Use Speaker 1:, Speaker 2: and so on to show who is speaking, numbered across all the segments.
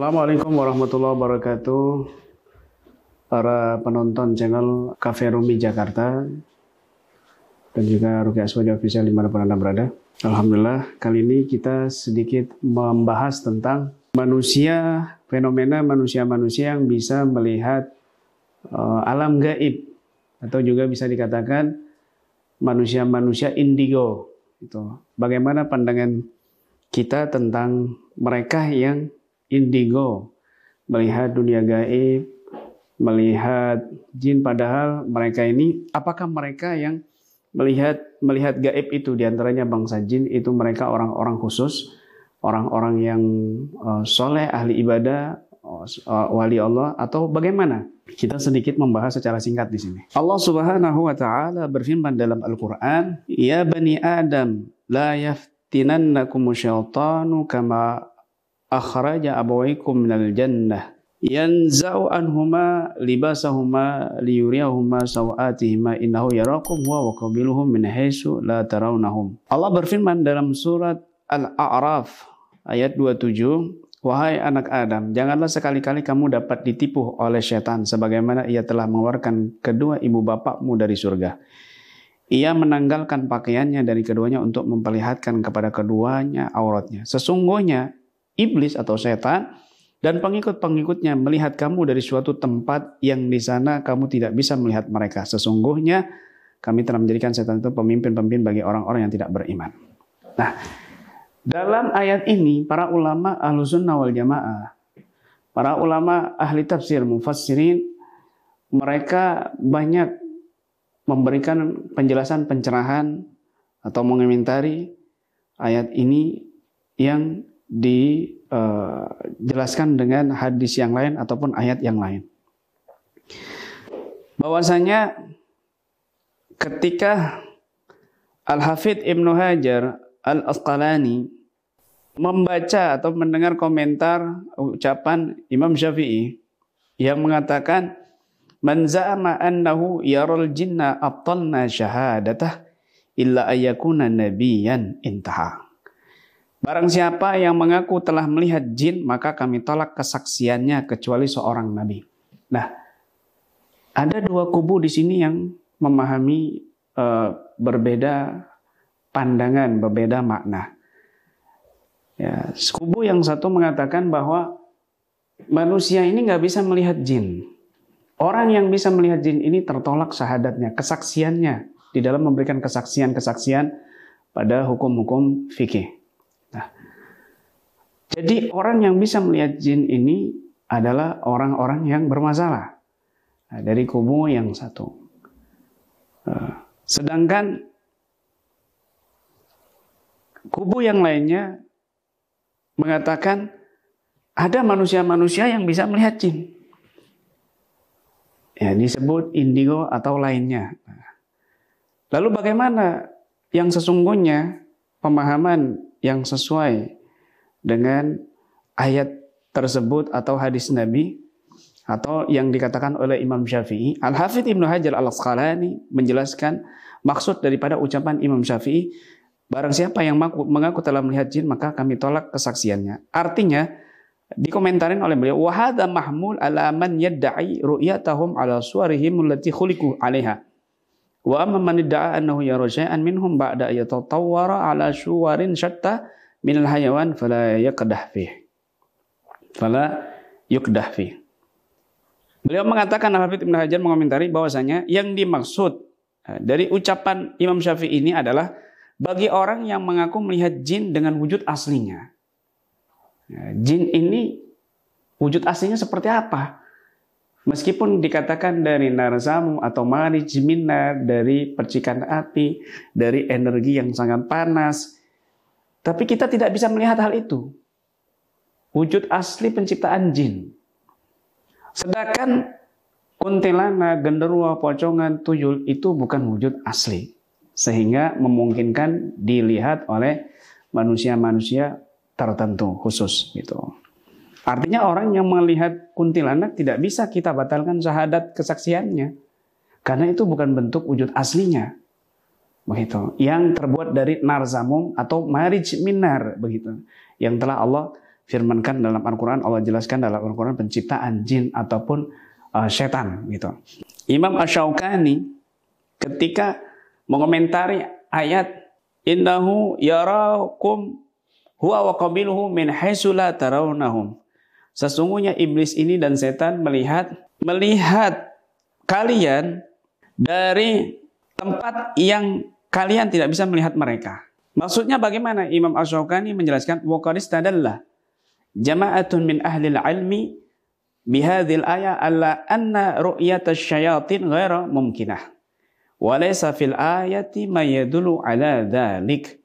Speaker 1: Assalamualaikum warahmatullahi wabarakatuh. Para penonton channel Cafe Rumi Jakarta dan juga Ruki Aswaja Official di mana pun Anda berada. Alhamdulillah, kali ini kita sedikit membahas tentang manusia, fenomena manusia-manusia yang bisa melihat uh, alam gaib atau juga bisa dikatakan manusia-manusia indigo. Itu. Bagaimana pandangan kita tentang mereka yang indigo, melihat dunia gaib, melihat jin padahal mereka ini apakah mereka yang melihat melihat gaib itu? Di antaranya bangsa jin itu mereka orang-orang khusus orang-orang yang uh, soleh ahli ibadah uh, wali Allah atau bagaimana? Kita sedikit membahas secara singkat di sini. Allah Subhanahu wa taala berfirman dalam Al-Qur'an ya bani Adam la yaftinannakum syaitanu kama akhraja abawaikum minal jannah yanza'u anhuma libasahuma liyuriyahuma sawatihima innahu yarakum huwa wa qabiluhum min haitsu la tarawnahum. Allah berfirman dalam surat Al-A'raf ayat 27 Wahai anak Adam, janganlah sekali-kali kamu dapat ditipu oleh setan sebagaimana ia telah mengeluarkan kedua ibu bapakmu dari surga. Ia menanggalkan pakaiannya dari keduanya untuk memperlihatkan kepada keduanya auratnya. Sesungguhnya iblis atau setan dan pengikut-pengikutnya melihat kamu dari suatu tempat yang di sana kamu tidak bisa melihat mereka. Sesungguhnya kami telah menjadikan setan itu pemimpin-pemimpin bagi orang-orang yang tidak beriman. Nah, dalam ayat ini para ulama ahlusunnah wal jamaah, para ulama ahli tafsir mufassirin, mereka banyak memberikan penjelasan pencerahan atau mengomentari ayat ini yang dijelaskan dengan hadis yang lain ataupun ayat yang lain. Bahwasanya ketika Al-Hafidh Ibnu Hajar Al-Asqalani membaca atau mendengar komentar ucapan Imam Syafi'i yang mengatakan man za'ama annahu yaral jinna abtalna syahadatah illa ayakuna nabiyan intaha. Barang siapa yang mengaku telah melihat jin, maka kami tolak kesaksiannya kecuali seorang nabi. Nah, ada dua kubu di sini yang memahami uh, berbeda pandangan, berbeda makna. Ya, kubu yang satu mengatakan bahwa manusia ini nggak bisa melihat jin. Orang yang bisa melihat jin ini tertolak syahadatnya, kesaksiannya di dalam memberikan kesaksian-kesaksian pada hukum-hukum fikih. Jadi orang yang bisa melihat jin ini adalah orang-orang yang bermasalah. Nah, dari kubu yang satu. Eh, sedangkan kubu yang lainnya mengatakan ada manusia-manusia yang bisa melihat jin. Ya, disebut indigo atau lainnya. Lalu bagaimana yang sesungguhnya pemahaman yang sesuai dengan ayat tersebut atau hadis Nabi atau yang dikatakan oleh Imam Syafi'i. Al-Hafidh Ibnu Hajar Al-Asqalani menjelaskan maksud daripada ucapan Imam Syafi'i, barang siapa yang mengaku telah melihat jin maka kami tolak kesaksiannya. Artinya dikomentarin oleh beliau wahada mahmul ala man yadda'i ru'yatahum ala suwarihim allati khuliqu 'alaiha. Wa amma man idda'a annahu yara syai'an minhum ba'da yatatawwara ala suwarin syatta minal hayawan fala yaqdah fih. Fala yukdah fih. Beliau mengatakan Al-Hafidh Ibn Hajar mengomentari bahwasanya yang dimaksud eh, dari ucapan Imam Syafi'i ini adalah bagi orang yang mengaku melihat jin dengan wujud aslinya. Ya, jin ini wujud aslinya seperti apa? Meskipun dikatakan dari narzamu atau marij minar, dari percikan api, dari energi yang sangat panas, tapi kita tidak bisa melihat hal itu. Wujud asli penciptaan jin. Sedangkan kuntilanak, genderuwo, pocongan, tuyul itu bukan wujud asli. Sehingga memungkinkan dilihat oleh manusia-manusia tertentu khusus gitu. Artinya orang yang melihat kuntilanak tidak bisa kita batalkan syahadat kesaksiannya. Karena itu bukan bentuk wujud aslinya begitu yang terbuat dari narzamum atau marij minar begitu yang telah Allah firmankan dalam Al-Quran, Allah jelaskan dalam Al-Quran penciptaan jin ataupun uh, setan gitu. Imam Ash-Shawqani ketika mengomentari ayat innahu yarakum huwa wa qabiluhu min haitsu la tarawnahum. Sesungguhnya iblis ini dan setan melihat melihat kalian dari tempat yang kalian tidak bisa melihat mereka. Maksudnya bagaimana? Imam Ash-Shawqani menjelaskan waqadis tadallah jama'atun min ahli ilmi bihadhil ayah alla anna ru'yata syayatin ghaira mumkinah. Wa laysa fil ayati ma yadullu ala dhalik.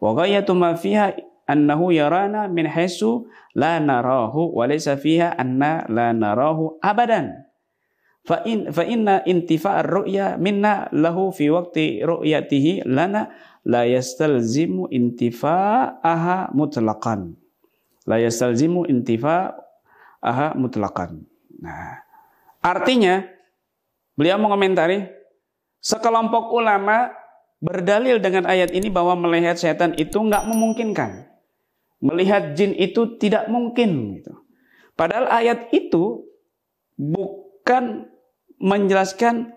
Speaker 1: Wa ghayatu ma fiha annahu yarana min haisu la narahu wa laysa fiha anna la narahu abadan. Fa in fa inna intifa'ar ru'ya minna lahu fi waqti ru'yatihi lana la yastalzimu intifa'aha mutlaqan. La yastalzimu intifa'aha mutlaqan. Nah, artinya beliau mengomentari sekelompok ulama berdalil dengan ayat ini bahwa melihat setan itu nggak memungkinkan. Melihat jin itu tidak mungkin gitu. Padahal ayat itu bukan menjelaskan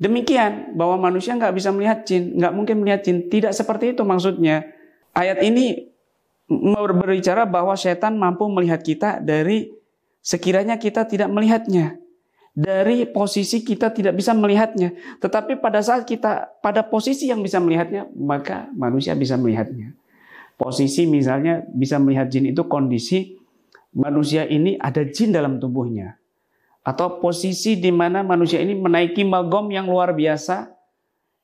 Speaker 1: demikian bahwa manusia nggak bisa melihat jin, nggak mungkin melihat jin. Tidak seperti itu maksudnya. Ayat ini berbicara bahwa setan mampu melihat kita dari sekiranya kita tidak melihatnya. Dari posisi kita tidak bisa melihatnya. Tetapi pada saat kita pada posisi yang bisa melihatnya, maka manusia bisa melihatnya. Posisi misalnya bisa melihat jin itu kondisi manusia ini ada jin dalam tubuhnya atau posisi di mana manusia ini menaiki magom yang luar biasa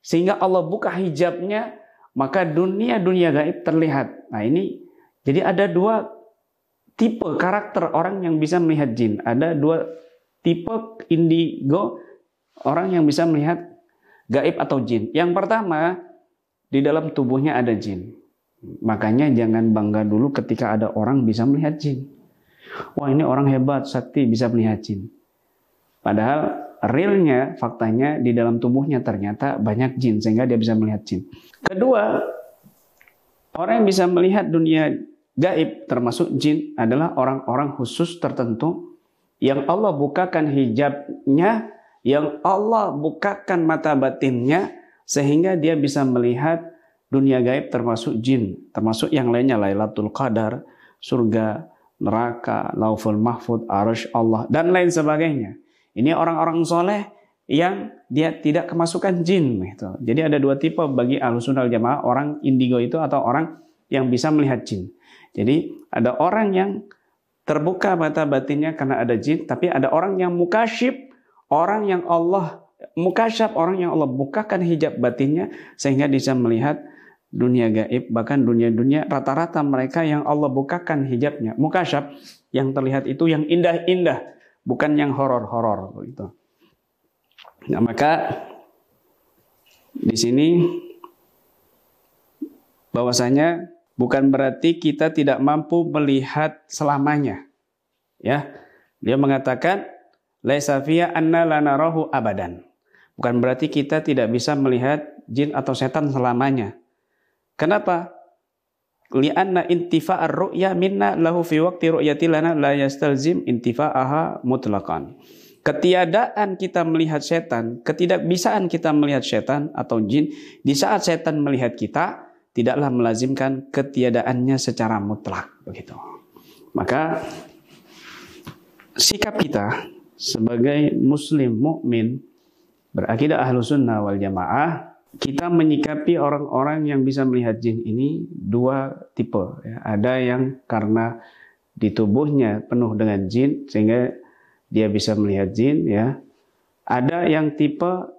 Speaker 1: sehingga Allah buka hijabnya maka dunia-dunia gaib terlihat. Nah ini jadi ada dua tipe karakter orang yang bisa melihat jin. Ada dua tipe indigo orang yang bisa melihat gaib atau jin. Yang pertama di dalam tubuhnya ada jin. Makanya jangan bangga dulu ketika ada orang bisa melihat jin. Wah ini orang hebat, sakti bisa melihat jin. Padahal realnya, faktanya di dalam tubuhnya ternyata banyak jin sehingga dia bisa melihat jin. Kedua, orang yang bisa melihat dunia gaib termasuk jin adalah orang-orang khusus tertentu yang Allah bukakan hijabnya, yang Allah bukakan mata batinnya sehingga dia bisa melihat dunia gaib termasuk jin, termasuk yang lainnya Lailatul Qadar, surga, neraka, Lauful Mahfud, Arsh Allah dan lain sebagainya. Ini orang-orang soleh yang dia tidak kemasukan jin. Gitu. Jadi ada dua tipe bagi alusunal jamaah, orang indigo itu atau orang yang bisa melihat jin. Jadi ada orang yang terbuka mata batinnya karena ada jin, tapi ada orang yang mukasyib, orang yang Allah mukasyab, orang yang Allah bukakan hijab batinnya sehingga bisa melihat dunia gaib, bahkan dunia-dunia rata-rata mereka yang Allah bukakan hijabnya. Mukasyab yang terlihat itu yang indah-indah, bukan yang horor-horor begitu. Nah, maka di sini bahwasanya bukan berarti kita tidak mampu melihat selamanya. Ya. Dia mengatakan laisa fiya anna lanarahu abadan. Bukan berarti kita tidak bisa melihat jin atau setan selamanya. Kenapa? li'anna intifa'ar ru'ya minna lahu fi waqti ru'yati lana la yastalzim intifa'aha mutlaqan. Ketiadaan kita melihat setan, ketidakbisaan kita melihat setan atau jin di saat setan melihat kita tidaklah melazimkan ketiadaannya secara mutlak begitu. Maka sikap kita sebagai muslim mukmin berakidah ahlu sunnah wal jamaah kita menyikapi orang-orang yang bisa melihat jin ini dua tipe. Ya. Ada yang karena di tubuhnya penuh dengan jin sehingga dia bisa melihat jin. Ya. Ada yang tipe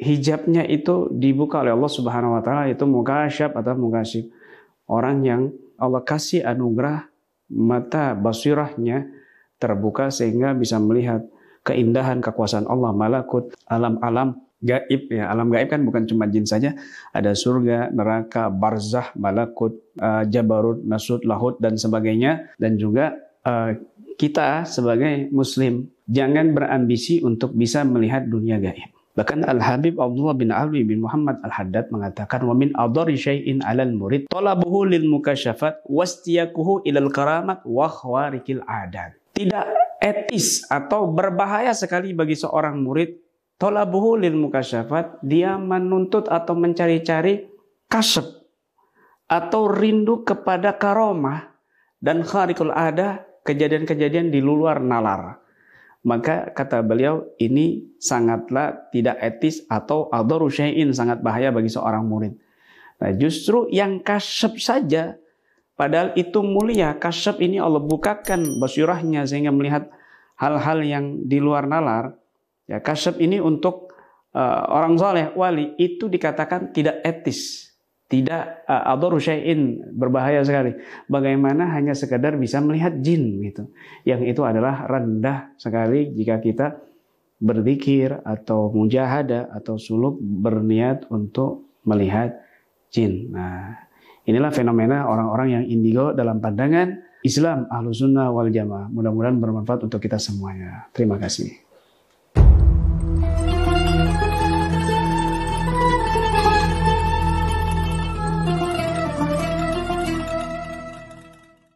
Speaker 1: hijabnya itu dibuka oleh Allah Subhanahu Wa Taala itu mukasyab atau mukasib. Orang yang Allah kasih anugerah mata basirahnya terbuka sehingga bisa melihat keindahan kekuasaan Allah malakut alam-alam gaib ya. Alam gaib kan bukan cuma jin saja. Ada surga neraka barzah malakut uh, jabarut nasut lahut dan sebagainya. Dan juga uh, kita sebagai muslim jangan berambisi untuk bisa melihat dunia gaib. Bahkan Al-Habib Abdullah bin Alwi bin Muhammad Al-Haddad mengatakan wa min adari syai'in 'alal murid talabuhu lil mukasyafat wastiyakuhu ilal karamat wa khwarikil adat. Tidak etis atau berbahaya sekali bagi seorang murid talabuhu lil mukasyafat dia menuntut atau mencari-cari kasep atau rindu kepada karomah dan kharikul ada kejadian-kejadian di luar nalar. Maka kata beliau ini sangatlah tidak etis atau adharu syai'in sangat bahaya bagi seorang murid. Nah, justru yang kasyaf saja padahal itu mulia. Kasyaf ini Allah bukakan basyurahnya sehingga melihat hal-hal yang di luar nalar. Ya, kasyaf ini untuk uh, orang soleh wali itu dikatakan tidak etis tidak uh, adharu syai'in berbahaya sekali. Bagaimana hanya sekadar bisa melihat jin gitu. Yang itu adalah rendah sekali jika kita berzikir atau mujahada atau suluk berniat untuk melihat jin. Nah, inilah fenomena orang-orang yang indigo dalam pandangan Islam Ahlus Sunnah wal Jamaah. Mudah-mudahan bermanfaat untuk kita semuanya. Terima kasih.